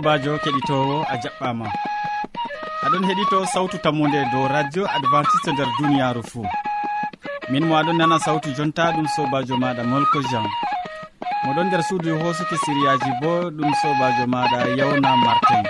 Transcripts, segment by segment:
sobajo keɗitowo a jaɓɓama. Aɗon heɗito sawtu tammude dow radio adventiste nder duniyaru fou min mo aɗon nana sawtu jonta ɗum sobajo maɗa molko jean. Moɗon nder suudu hosuki siriyaji bo ɗum sobajo maɗa yawna martin.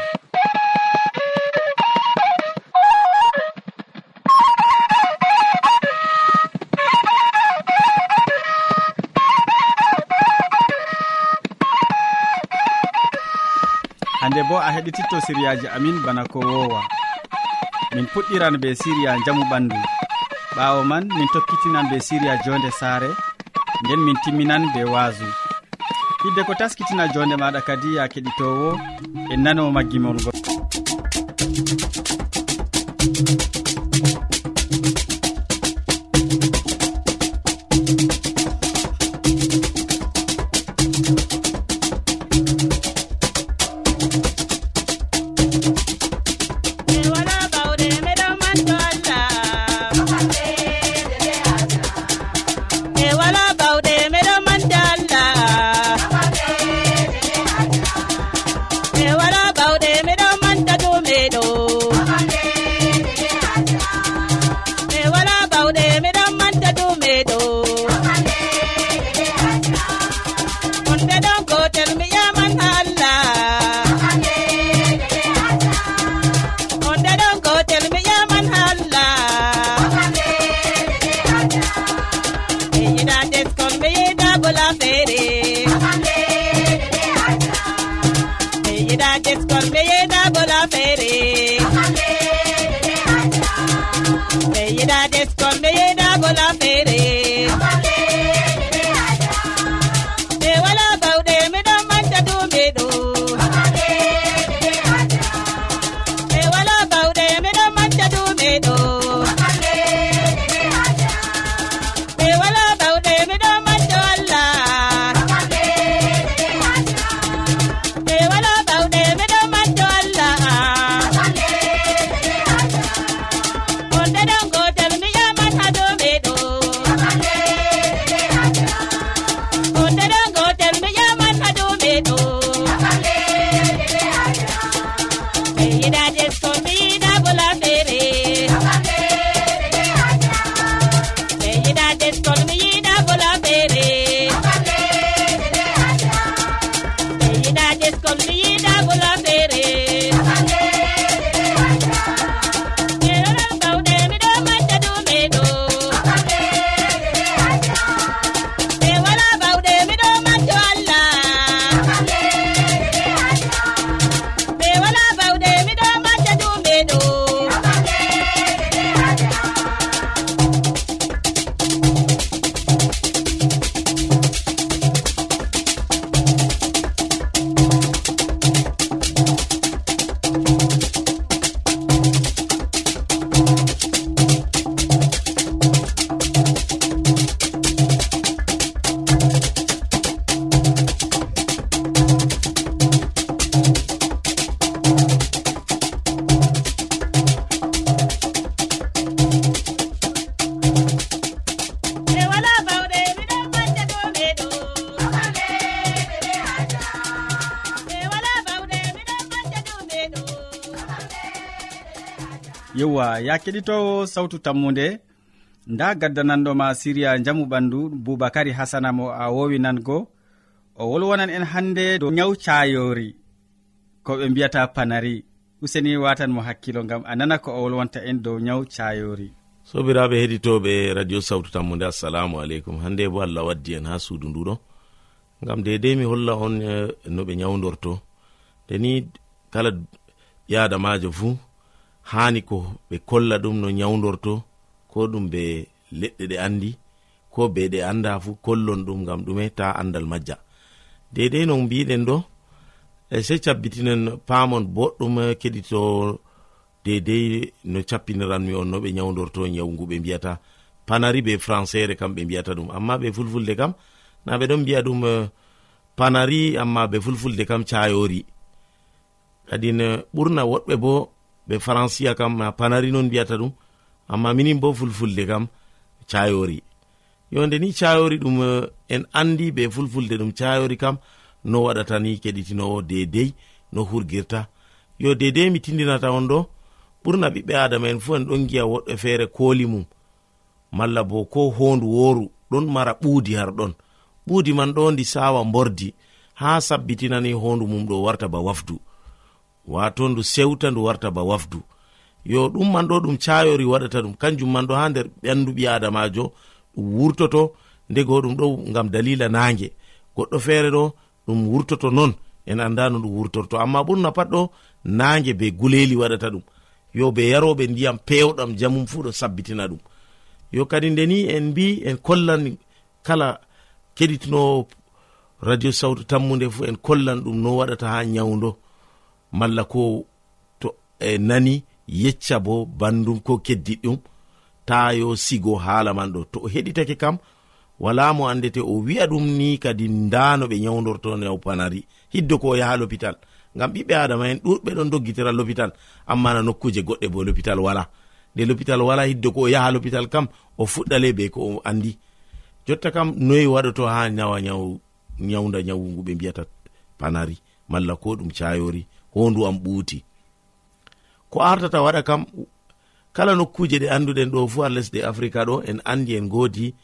bo a heɗititto siriyaji amin bana ko wowa. Min puɗɗiran be siriya jamu ɓandu. Ɓawo man min tokkitinan be siriya jonde saare nden min timminan be waasu hidde ko taskitina jonde maɗa kadi ya keɗitowo en nano maggimol ngol yo keɗitowo sawtu tammude nda gaddananɗoma siriya jamu ɓandu boubacary hasana mo a wowinango o wolwonan en hande dow nyaw cayori ko ɓe mbiyata panari. Useni watan mo hakkilo ngam a nana ko o wolwonta en dow nyaw cayori sobiraɓe heɗitoɓe radio sawtu tammude assalamu aleykum. Hande bo allah waddi en ha suudu nduɗo gam dedei mi holla on eh, no ɓe nyawdorto deni kala ɓi adamajo fuu hani ko ɓe kolla ɗum no nyawdorto ko ɗum be leɗɗe ɗe andi ko be ɗe anda fu kollon ɗum gam ɗume ta andal majja. Dedei no mbiɗen ɗo e se cabbitinen paamon boɗɗum keɗito dedei no cappiniranmi on no ɓe nyawdorto nyawgu ɓe mbiyata. Panari be françaire kam ɓe mbiyata ɗum. Amma ɓe fulfulde kam na ɓe ɗon mbiya ɗum eh, panari amma ɓe fulfulde kam cayori kadin ɓurna woɗɓe bo be francia kam a panari non mbiyata ɗum. Amma minin bo fulfulde kam cayori yonde ni cayori ɗum eh, en andi be fulfulde ɗum cayori kam no waɗata ni keɗitinowo dedei no hurgirta. Yo dedei mi tindinata on ɗo ɓurna ɓiɓɓe adama en fu en ɗon giya woɗɓe feere kooli mum. Malla bo ko hondu woru ɗon mara ɓuudi har ɗon. Ɓuudi man ɗo ndi sawa mbordi ha sabbitinani hondu mum ɗo warta ba wafdu. wato ndu sewta ndu warta ba wafdu. Yo ɗum man ɗo ɗum cayori waɗata ɗum. Kanjum man ɗo ha nder ɓandu ɓi adamajo ɗum wurtoto ndego ɗum ɗo ngam dalila nange goɗɗo feere ɗo ɗum wurtoto non en anda no ɗum wurtorto. Amma ɓurna pat ɗo nange be guleli waɗata ɗum. Yo be yaroɓe ndiyam pewɗam jamum fu ɗo sabbitina ɗum. Yo kadi ndeni en mbi en kollan kala keɗitinowo radio sawtu tammude fu en kollan ɗum no waɗata ha nyawdo malla ko to e nani yecca bo bandum ko keddiɗum ta yo sigo haala man ɗo. To o heɗitake kam wala mo andete o wi'a ɗum ni kadi ndano ɓe nyawdorto nawpanari hiddo ko o yaha l'hôpital. Ngam ɓiɓɓe adama en ɗuɗɓe ɗon doggitira l'hôpital. Amma na nokkuje goɗɗe bo l'hôpital wala. Nde l'hôpital wala hiddo ko o yaha l'hôpital kam o fuɗɗale be ko o andi. Jotta kam noyi waɗoto ha nawa nyawda nyawugu ɓe mbiyata panari. Malla ko ɗum cayori hondu am ɓuuti. Ko artata waɗa kam kala nokkuje ɗe anduɗen ɗo fu har lesɗe africa ɗo en andi en godi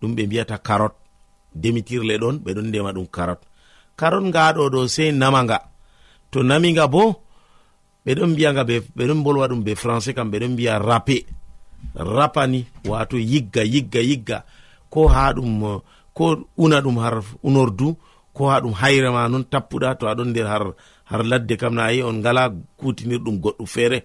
ɗum ɓe mbiyata karot. Demitirle ɗon ɓeɗon ndema ɗum karot. Karot ngaɗo ɗo sei namaga to namiga bo ɓeɗon mbiyaga ɓeɗon bolwa ɗum be français kam ɓeɗon mbiya rape. Rapani wato yigga yigga yigga. Ko ha ɗum ko una ɗum har unordu ko ha ɗum hayrema non tappuɗa to aɗon nder har har ladde kam na yi on ngala kutinirɗum goɗɗo feere.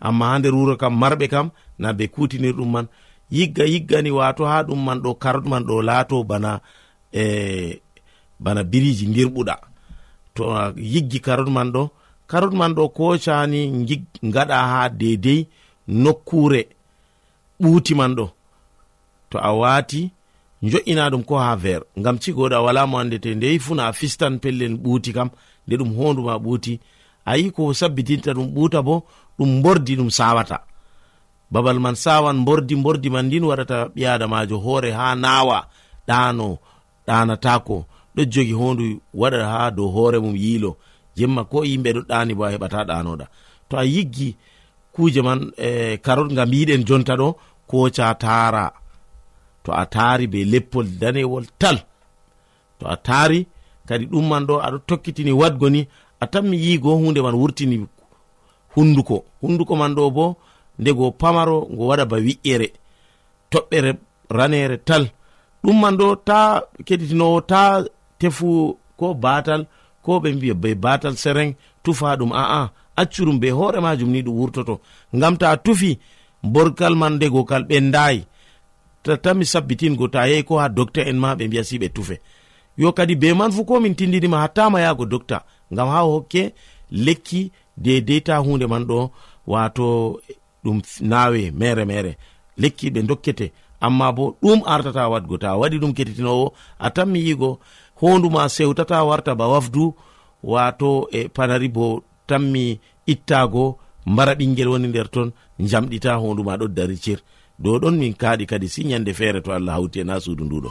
Amma ha nder wuro kam marɓe kam na ɓe kutinirɗum man. Yigga yiggani wato ha ɗum man ɗo karɗuman ɗo laato bana e bana biriji dirɓuɗa to yiggi karot man ɗo karot man ɗo kocani gaɗa ha dedei nokkure ɓuuti man ɗo. To a wati jo'ina ɗum ko ha ver ngam cigoɗa wala mo andete ndeyi funa a fistan pellel ɓuuti kam. nde ɗum honduma ɓuuti. Ayi ko sabbitinta ɗum ɓuuta bo ɗum bordi ɗum sawata babal man sawan bordi bordi man ndin waɗata ɓiyadamajo hoore ha nawa ɗano ɗanatako ɗo jogi hondu waɗa ha dow hoore mum yiilo. Jemma ko yimɓe ɗo ɗani bo a heɓata ɗanoɗa to a yiggi kuje man e karot ngam yiɗen jonta ɗo koca tara to a tari be leppol danewol tal. To a tari kadi ɗumman ɗo aɗa tokkitini wadgo ni a tanmi yigo hunde man wurtini hunduko. Hunduko man ɗo bo ndego pamaro ngo waɗa ba wi'ere toɓɓere ranere tal. Ɗum man ɗo ta keɗitinowo ta tefu ko batal ko ɓe mbiya be batal sereng tufa ɗum a'a accuɗum be hoore majum ni ɗum wurtoto. Ngam ta tufi borgal man ndego kal ɓendayi tatami sabbitingo ta yehi ko ha docteur en ma ɓe mbiya si ɓe tufe. yo kadi be man fu komin tindinima hattama yago docta ngam ha hokke lekki dedei ta hunde man ɗo wato ɗum nawe mere mere. Lekki ɓe dokkete. Amma bo ɗum artata wadgo ta waɗi ɗum kettitinowo a tanmi yigo honduma sewtata warta ba wafdu wato e panari bo tanmi ittago mbara ɓingel woni nder ton jamɗita honduma ɗo dari cir dow ɗon min kaaɗi kadi si nyande feere to allah hawti e na suudu nduɗo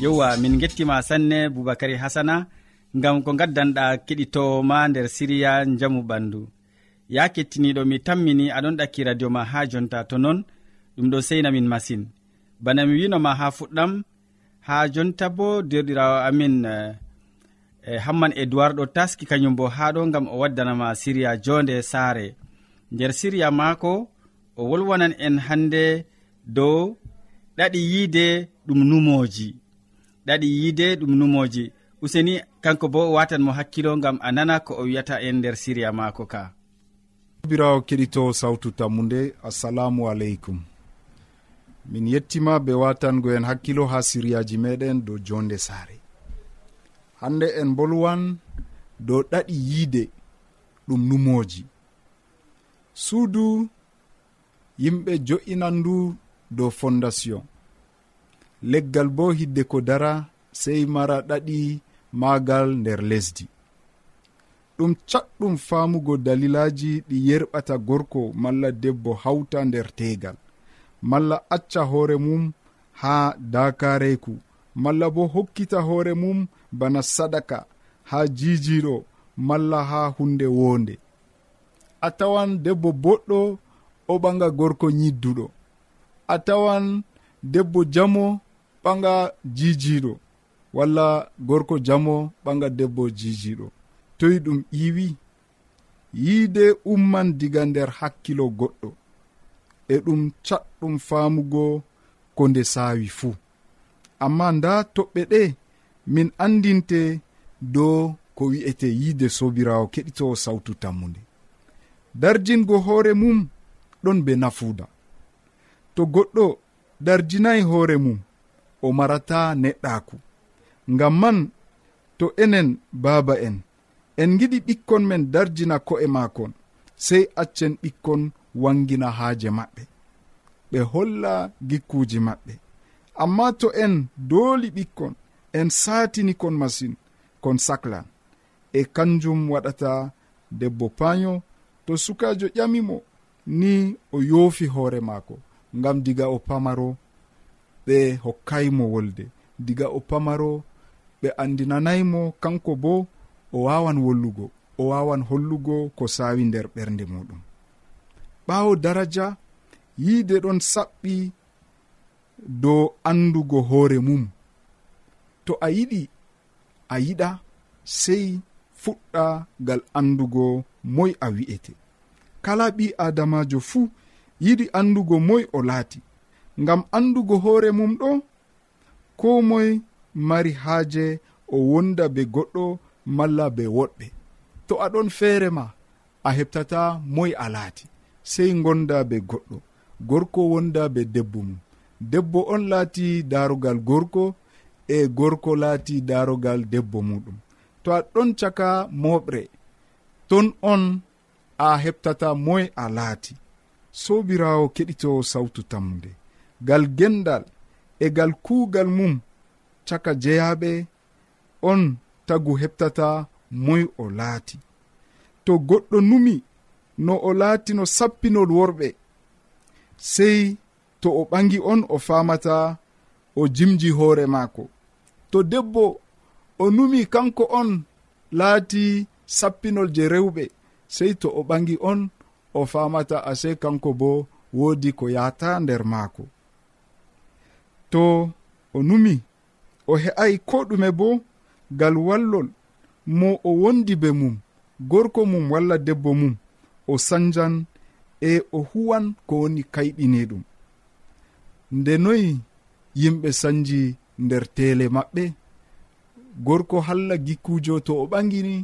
yowa min gettima sanne boubacary hasana gam ko gaddanɗa keɗitowoma nder siriya jamu ɓandu. Ya kettiniɗo mi tammini aɗon ɗakki radio ma ha jonta to non ɗum ɗo seinamin masine bana mi winoma ha fuɗɗam ha jonta bo derɗirawo amin e hamman edoird ɗo taski kañum bo ha ɗo gam o waddanama siriya jonde saare. Nder siriya maako o wolwanan en hande dow ɗaɗi yiide ɗum numoji ɗaɗi yiide ɗum numoji useni kanko bo watan mo hakkilo gam a nana ko o wiyata en nder siriya maako ka. Sobirawo keɗito sawtu tammu nde assalamu aleykum. Min yettima be watango en hakkilo ha siriyaji meɗen dow jonde saare. Hande en bolwan dow ɗaɗi yiide ɗum numoji suudu yimɓe jo'inan ndu dow fondation. leggal bo hidde ko dara sey mara ɗaɗi maagal nder lesdi. Ɗum catɗum faamugo dalilaji ɗi yerɓata gorko malla debbo hawta nder teegal malla acca hoore mum haa dakareyku malla bo hokkita hoore mum bana sadaka haa jijiɗo malla haa hunde woonde. A tawan debbo boɗɗo o ɓaga gorko yidduɗo a tawan debbo jamo ɓaga jijiɗo walla gorko jamo ɓaga debbo jijiɗo. Toyi ɗum iwi yiide umman diga nder hakkilo goɗɗo e ɗum catɗum faamugo ko nde saawi fuu. Amma nda toɓɓe ɗe min andinte dow ko wi'ete yiide sobirawo keɗito sawtu tammude. Darjingo hoore mum ɗon be nafuuda. To goɗɗo darjinayi hoore mum o marata neɗɗaku ngam man to enen baaba en en giɗi ɓikkon men darjina ko'e maakon sey accen ɓikkon wangina haaje maɓɓe. Ɓe holla gikkuji maɓɓe. Amma to en dooli ɓikkon en saatini kon masin kon saclan e kanjum waɗata debbo payo to sukajo ƴamimo ni o yoofi hoore maako ngam diga o pamaro ɓe hokkaymo wolde. Diga o pamaro ɓe andinanaymo kanko bo o wawan wollugo o wawan hollugo ko sawi nder ɓernde muɗum. Ɓawo daraja yiide ɗon saɓɓi dow andugo hoore mum. To a yiɗi a yiɗa sey fuɗɗa gal andugo moy a wi'ete. Kala ɓi adamajo fuu yiɗi andugo moy o laati. ngam andugo hoore mum ɗo ko moy mari haaje o wonda be goɗɗo malla be woɗɓe. To aɗon feere ma a heɓtata moy a laati sey gonda be goɗɗo. Gorko wonda be debbo mum. Debbo on laati darugal gorko e gorko laati darugal debbo muɗum. To a ɗon caka moɓre ton on a heɓtata moy a laati. Sobirawo keɗitowo sawtu tammude. gal gendal e gal kuugal mum caka jeyaɓe on tagu heɓtata moy o laati. To goɗɗo numi no o laati no sappinol worɓe sey to o ɓangi on o famata o jimji hoore maako. To debbo o numi kanko on laati sappinol je rewɓe sey to o ɓangi on o famata ase kanko bo woodi ko yahata nder maako. to o numi o he'ay ko ɗume bo ngal wallol mo o wondi be mum gorko mum walla debbo mum o sanjan e o huwan ko woni kayɗini ɗum nde noyi yimɓe sanji nder teele maɓɓe gorko halla gikkujo to o ɓagini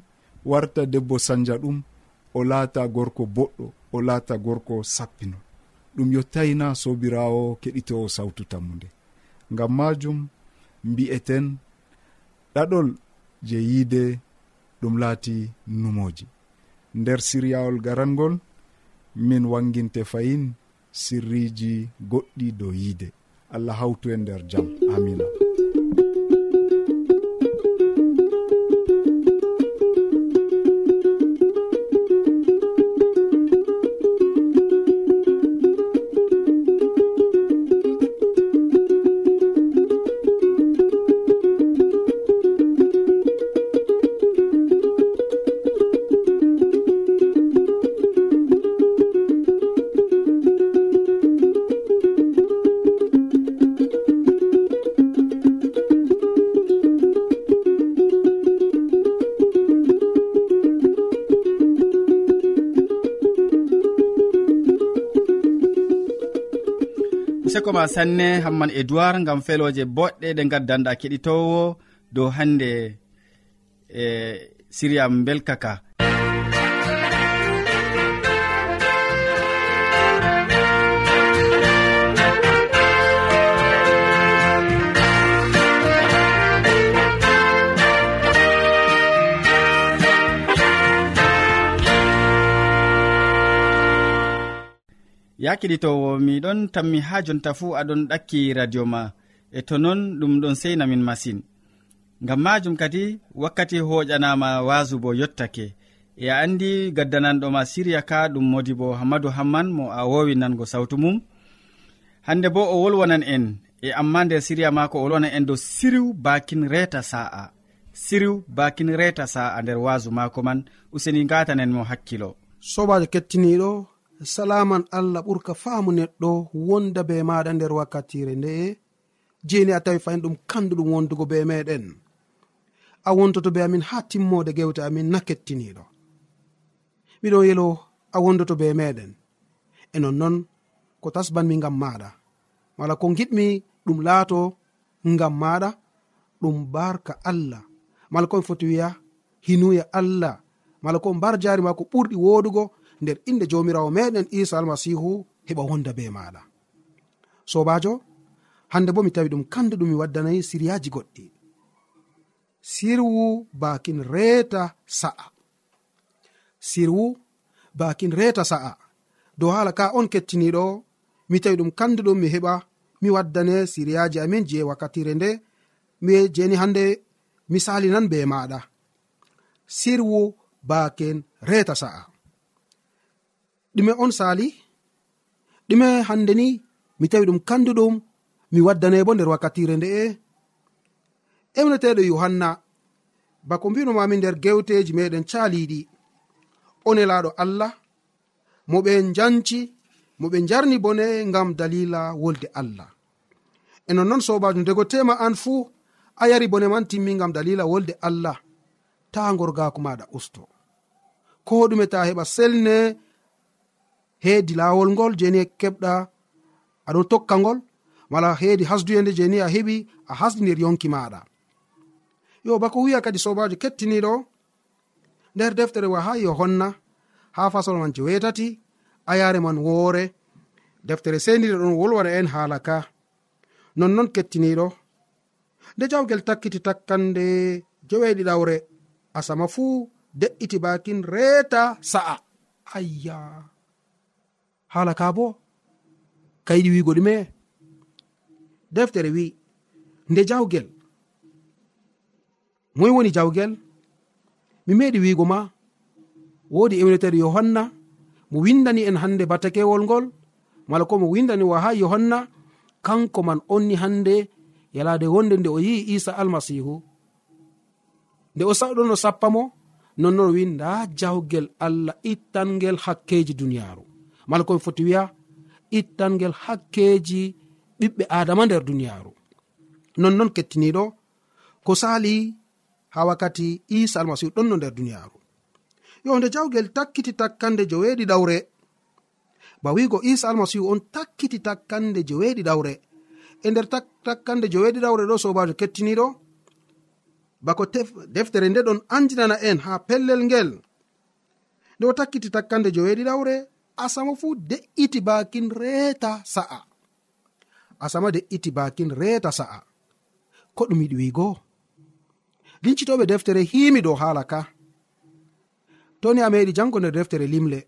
warta debbo sanja ɗum o laata gorko boɗɗo o laata gorko sappino. Ɗum yottayina sobirawo keɗitowo sawtu tammude. ngam majum mbi'eten ɗaɗol je yiide ɗum laati numoji nder siryawol garangol min wanginte fayin sirriji goɗɗi dow yiide. Allah hawtu e nder jam. Amina useko ma sanne hamman edoird gam feloje boɗɗe ɗe gaddanɗa keɗitowo dow hande e siriya belkaka ya keɗitowo miɗon tammi ha jonta fuu aɗon ɗakki radio ma. E to non ɗum ɗon seinamin masine ngam majum kadi wakkati hoƴanama wasu bo yottake. E a andi gaddananɗoma siriya ka ɗum modi bo hammadou hamman mo a wowi nango sawtu mum. Hande bo o wolwanan en e amma nder siriya mako o wolwanan en dow siriw bakin reta sa'a. Siriw bakin reta sa'a nder wasu mako man. Useni gatanen mo hakkilo. Sobajo kettiniɗo salaman allah ɓurka faamu neɗɗo wonda be maɗa nder wakkatire nde'e jeni a tawi fayin ɗum kandu ɗum wondugo be meɗen. A wondoto be amin ha timmode gewte amin na kettiniɗo. Miɗon yelo a wondoto be meɗen. E nonnon ko tasbanmi ngam maɗa. Mala ko giɗmi ɗum laato ngam maɗa ɗum barka allah. Mala komi foti wiya hinuya allah. Mala ko mbar jari ma ko ɓurɗi woɗugo nder inde jomirawo meɗen isa almasihu heɓa wonda be maɗa. Sobajo hande bo mi tawi ɗum kande ɗum mi waddanayi siryaji goɗɗi. Sirwu bakin reeta sa'a. Sirwu bakin reeta sa'a. Dow hala ka on kettiniɗo mi tawi ɗum kandu ɗum mi heɓa mi waddane siriyaji amin je wakkatire nde mi jeni hande misali nan be maɗa. Sirwu baken reeta sa'a. ɗume on sali ɗume hande ni mi tawi ɗum kanduɗum mi waddane bo nder wakkatire nde'e emneteɗo yohanna bako mbinomami nder gewteji meɗen caliɗi onelaɗo allah mo ɓe janci mo ɓe jarni bone ngam dalila wolde allah. E nonnoon sobajo ndego tema an fuu a yari bone man timmi ngam dalila wolde allah ta gorgako maɗa usto. Ko ɗume ta heɓa selne heedi laawol ngol jeni e keɓɗa aɗon tokka ngol wala heedi hasduyende jeni a heɓi a hasdinir yonki maɗa yo bako wiya kadi sobajo kettiniɗo nder deftere wa ha yo honna ha fasol man jewetati ayare man woore deftere sendire ɗon wolwana en haala ka. Nonnon kettiniɗo nde jawgel takkiti takkande jeweeɗiɗawre asama fuu de'iti bakin reeta sa'a. Ayya! hala ka bo. Kayiɗi wigo ɗume. Deftere wi nde jawgel. Moy woni jawgel? Mi meɗi wigo ma. Wodi emnetere yohanna mo windani en hande batakewol ngol. Mala ko mo windani wa ha yohanna kanko man onni hande yalade wonde nde o yi'i isa almasihu nde o saɗono sappa mo nonnon wi nda jawgel allah ittan ngel hakkeji duniyaru mala komi foti wiya ittangel hakkeji ɓiɓɓe adama nder duniyaru nonnon kettiniɗo ko sali ha wakkati isa almasihu ɗon no nder duniyaru yo nde jawgel takkiti takkande joweeɗi ɗawre. Ba wigo isa almasihu on takkiti takkande joweeɗi ɗawre. E nder takkande joweeɗi ɗawre ɗo sobajo kettiniɗo bako deftere nde ɗon andinana en ha pellel ngel. Nde o takkiti takkande joweeɗi ɗawre asama fuu de'iti bakin reeta sa'a. Asama de'iti bakin reeta sa'a. Ko ɗum yiɗi wiigo? Lincitoɓe deftere himi dow haala ka. Toni a meɗi jango nder deftere limle.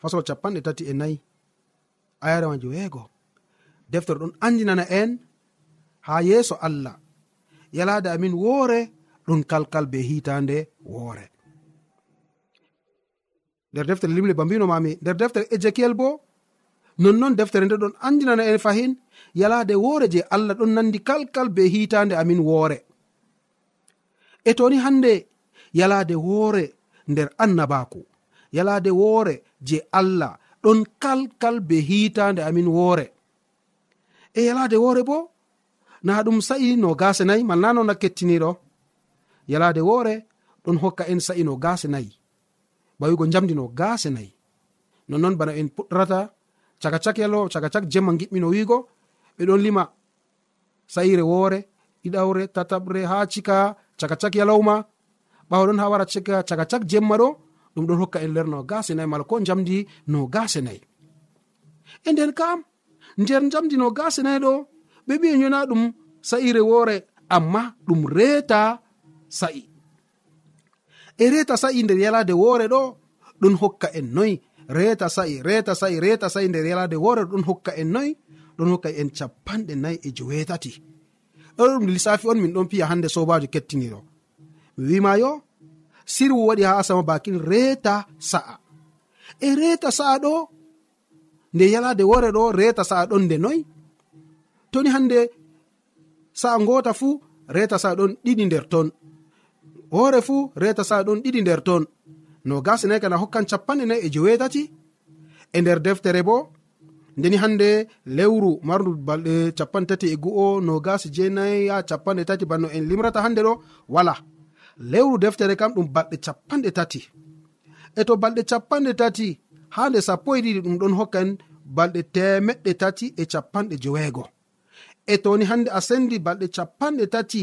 Fasol capanɗe tati e nayi. Ayarema joweego deftere ɗon andinana en ha yeeso allah. Yalade amin woore ɗum kalkal be hitande woore. nder deftere limle ba mbinomami nder deftere ezekiel bo nonnon deftere nde ɗon andinana en fahin yalade woore je allah ɗon nandi kalkal be hitande amin woore. E toni hande yalade woore nder annabaku yalade woore je allah ɗon kalkal be hitande amin woore. E yalade woore bo na ɗum sa'i no gase nayi malnano na kettiniɗo yalade woore ɗon hokka en sa'i no gase nayi. ɓawigo jamdino gase nayi. Nonnon bana en puɗɗorata caka cak yalo caka cak jemma giɓɓino wiigo. Ɓeɗon lima sa'ire woore ɗiɗawre tataɓre ha cika caka cak yalawma ɓawa ɗon ha wara cika caka cak jemma ɗo ɗum ɗon hokka en ler no gase nayi mala ko jamdi no gase nayi. E nden kam nder jamdi no gase nayi ɗo ɓe ɓi en yona ɗum sa'ire woore amma ɗum reeta sa'i. e reta sa'i nder yalade woore ɗo ɗum hokka en noyi reta sa'i reta sa'i reta sa'i nder yalade woore ɗo ɗum hokka en noyi ɗon hokka en capanɗe nayi e jowetati. Ɗo ɗum lissafi on min ɗon piya hande sobajo kettiniɗo. Mi wima yo sirwu waɗi ha asama bakin reta sa'a. E reta sa'a ɗo nde yalade wore ɗo reta sa'a ɗon nde noyi toni hande sa'a ngota fuu reta sa'a ɗon ɗiɗi nder ton. hoore fuu reta sa'a ɗon ɗiɗi nder ton no gasinayi kana hokkan capanɗe nayi e jewetati e nder deftere bo ndeni hannde lewru mardu balɗe capanɗe tati e gu'o no gasi jeenayi ya capanɗe tati banno en limrata hannde ɗo wala. Lewru deftere kam ɗum balɗe capanɗe tati. E to balɗe capanɗe tati ha nde sappo e ɗiɗi ɗum ɗon hokkan balɗe temeɗɗe tati e capanɗe joweego. E toni hande a sendi balɗe capanɗe tati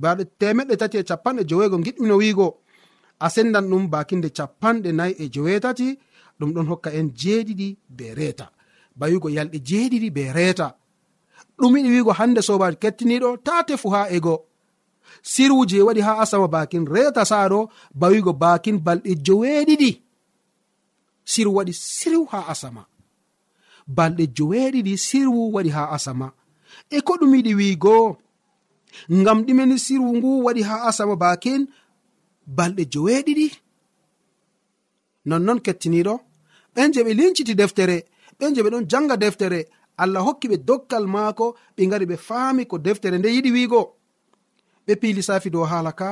baɗe temeɗɗe tati e capanɗe joweego giɗɗino wiigo. A sendan ɗum bakinde capanɗe nayi e jowetati ɗum ɗon hokka en jeeɗiɗi be reeta. Bawigo yalɗe jeeɗiɗi be reeta. Ɗum yiɗi wiigo hande sobaji kettiniɗo ta tefu ha ego. Sirwuji waɗi ha asama bakin reeta saɗo bawigo bakin balɗe joweeɗiɗi. Sirwu waɗi sirwu ha asama. Balɗe joweeɗiɗi sirwu waɗi ha asama. E ko ɗum yiɗi wiigo? ngam ɗimeni sirwu ngu waɗi ha asama baken balɗe joweeɗiɗi. Nonnon kettiniɗo ɓen je ɓe linciti deftere ɓen je ɓe ɗon janga deftere allah hokki ɓe dokkal maako ɓe ngari ɓe faami ko deftere nde yiɗi wiigo. Ɓe pi lissafi dow hala ka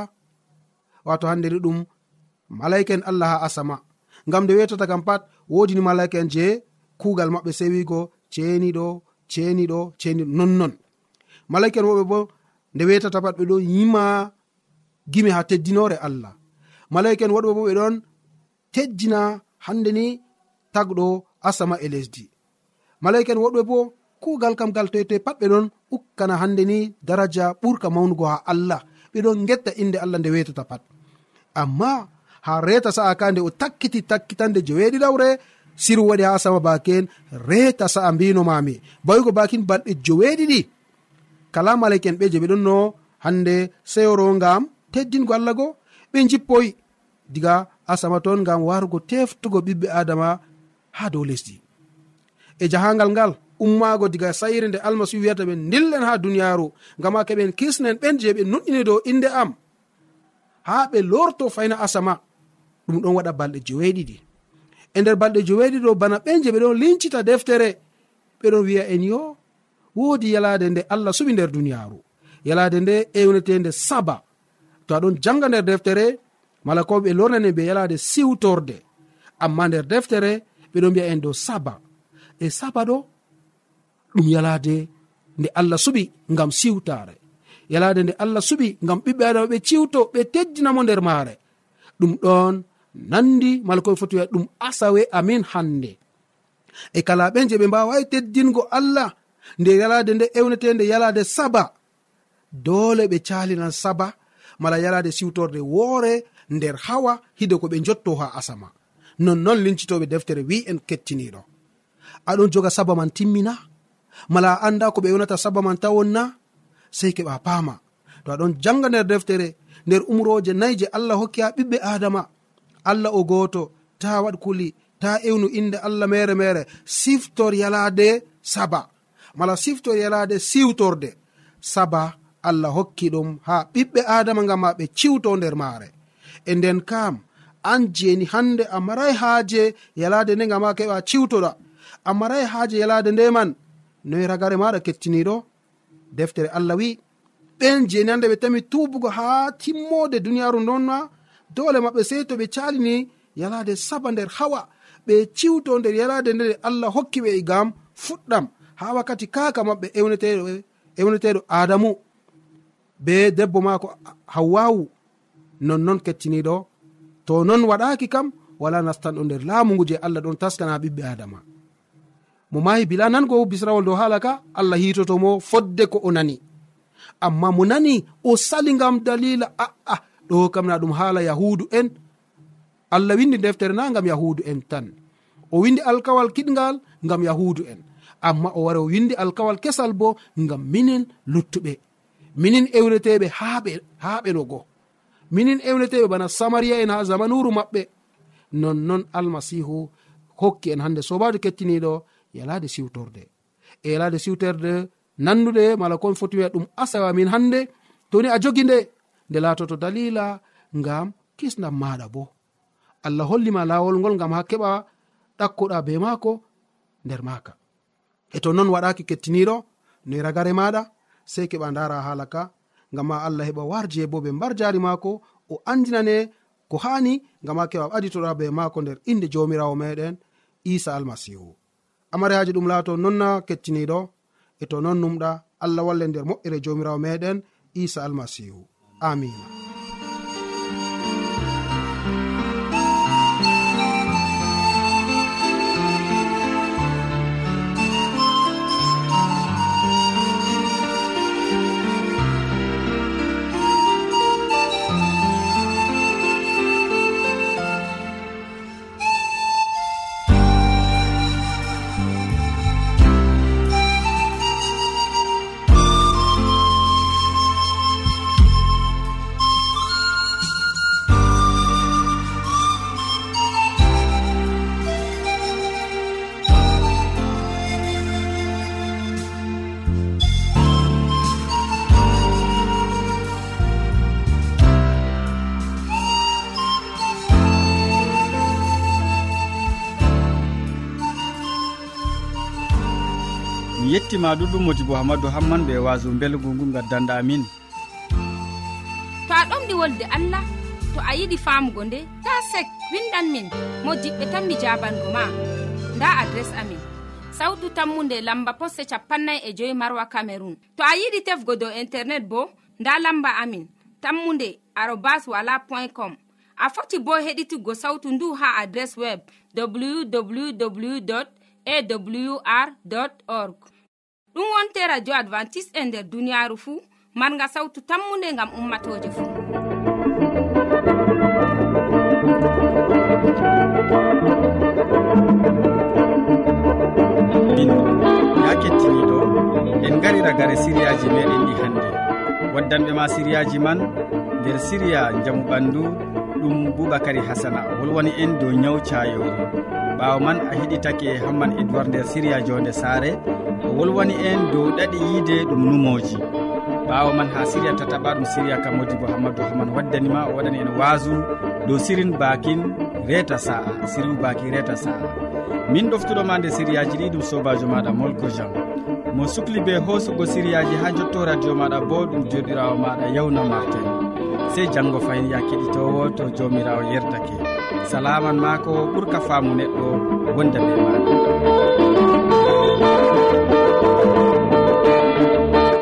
wato handeni ɗum malaika en allah ha asama. Ngam nde wetata kam pat wodini malaika en je kuugal maɓɓe sewigo ceeniɗo ceeniɗo ceeniɗo nonnon. Malaika en woɓe bo nde wetata pat ɓe ɗon yima gimi ha teddinore allah. Malaika en waɗɓe bo ɓe ɗon tejjina hande ni tagɗo asama e lesdi. Malaika en woɗɓe bo kugal kam gal toytoye pat ɓe ɗon ukkana hande ni daraja ɓurka mawnugo ha allah. Ɓe ɗon getta inde allah nde wetata pat. Amma ha reta sa'a ka nde o takkiti takkitande je weeɗiɗawre siru waɗi ha sama baken reta sa'a mbino mami bawigo bakin balɗe joweeɗiɗi kala mala'en ɓe je ɓe ɗon no hande seyoro ngam teddingo allah go. Ɓe jippoyi diga asama ton ngam warugo teftugo ɓiɓɓe adama ha dow lesdi. E jahangal ngal ummago diga sayre nde almasihu wiyata ɓe dillen ha duniyaru ngam ha keɓen kisnen ɓen je ɓe nuɗɗini dow inde am. Ha ɓe lorto fayna asama ɗum ɗon waɗa balɗe joweeɗiɗi. E nder balɗe jeweeɗiɗo bana ɓen je ɓe ɗon lincita deftere ɓeɗon wiya en yo woodi yalade nde allah suɓi nder duniyaaru. Yalade nde ewnetende saba. To aɗon janga nder deftere mala ko ɓe lornani ɓe yalade siwtorde. Amma nder deftere ɓeɗo mbiya en dow saba. E saba ɗo ɗum yalade nde allah suɓi ngam siwtare yalade nde allah suɓi ngam ɓiɓɓe adama ɓe ciwto ɓe teddinamo nder maare. Ɗum ɗon nandi mala koɓe foti wiya ɗum asawe amin hande e kala ɓen je ɓe mbawai teddingo allah nde yalade nde ewnetende yalade saba. Dole ɓe calinan saba mala yalade siwtorde woore nder hawa hide ko ɓe jotto ha asama. Nonnon lincitoɓe deftere wi en kettiniɗo. Aɗon joga saba man timmina mala a anda ko ɓe ewnata saba man tawonna sei keɓa paama. To aɗon janga nder deftere nder umroje nayi je allah hokki ha ɓiɓɓe adama. Allah o goto ta waɗ kuli ta ewnu inde allah mere mere siftor yalade saba. mala siftor yalade siwtorde. Saba allah hokki ɗum ha ɓiɓɓe adama gam ma ɓe ciwto nder maare. E nden kam an jeni hande a marai haaje yalade nde gam ma keɓa ciwtoɗa. A marai haaje yalade nde man noyi ragare maɗa kettiniɗo? Deftere allah wi ɓen jeni hande ɓe tami tubugo ha timmode duniyaru ndonna dole maɓɓe sei to ɓe calini yalade saba nder hawa. Ɓe ciwto nder yalade nde allah hokki ɓe e gam fuɗɗam. ha wakkati kaka maɓɓe ewneteɗo ewneteɗo adamu be debbo maako hawwawu nonnon kettiniɗo to non waɗaki kam wala nastanɗo nder laamu ngu je allah ɗon taskana ɓiɓɓe adama mo mahi bila nango bisrawol dow haala ka allah hitotomo fodde ko o nani. Amma mo nani o sali ngam dalila a'a ɗo kam na ɗum haala yahudu en. Allah windi deftere na ngam yahudu en tan. O windi alkawal kiɗgal ngam yahudu en. amma o wari o windi alkawal kesal bo ngam minin luttuɓe. Minin ewneteɓe ha ɓeno goo minin ewneteɓe bana samaria en ha zamanuru maɓɓe. Nonnon almasihu hokki en hande sobajo kettiniɗo yalade siwtorde. E yalade siwterde nandude mala kon foti wiya ɗum asawa min hande toni a jogi nde nde latoto dalila ngam kisdam maɗa bo. Allah hollima lawol ngol ngam ha keɓa ɗakkoɗa be maako nder maka e to non waɗaki kettiniɗo noyi e ragare maɗa sei keɓa dara hala ka ngam ma allah heɓa warje bo ɓe mbar jari maako o andinane ko hani ngam ma keɓa aditoɗa be maako nder inde jomirawo meɗen isa almasihu amari haji ɗum laato nonna kettiniɗo e to non numɗa allah walle nder moƴƴere jomirawo meɗen isa almasihu amina yettima ɗuɗɗum modi bo hammadou hamman ɓe wasu belgu ngu gaddanɗa min to a ɗomɗi wolde allah to a yiɗi famugo nde ta sek winɗan min mo diɓɓe tan mi jabango ma. Nda adres amin. Sawtu tammunde lamba poste capannay e joyi marwa camerun to a yiɗi tefgo dow internet bo nda lamba amin. Tammunde arobas wala point com. A foti bo heɗitigo sawtu ndu ha adres web www awr org. ɗum wonte radio advantice'e e nder duniyaaru fuu marga sawtu tammunde ngam ummatoje fuu. Min ya kettiniɗo en gari ragare siriyaji meɗen ɗi hannde. Waddanɓe ma siriyaji man nder siriya jamu ɓandu ɗum boubacary hasana wolwani en dow ñaw cayori ɓawo man a heɗitake hamman edoir nder siriya jonde saare wolwani en dow ɗaɗi yiide ɗum numoji ɓawo man ha siriya tataɓa ɗum siriya kam modi bo hammadou haman waddanima o waɗani en wasu dow sirin bakin reta sa'a siriu baki reta sa'a. Min ɗoftuɗoma nde siriyaji ɗi ɗum sobajo maɗa molko jean mo sukli be hoosugo siriyaji ha jotto radio maɗa bo ɗum joɗirawo maɗa yawna martin sey janggo fayin ya keɗitowo to jomirawo yerdake. Salaman ma ko ɓuurka faamu neɗɗo wonda be maɗa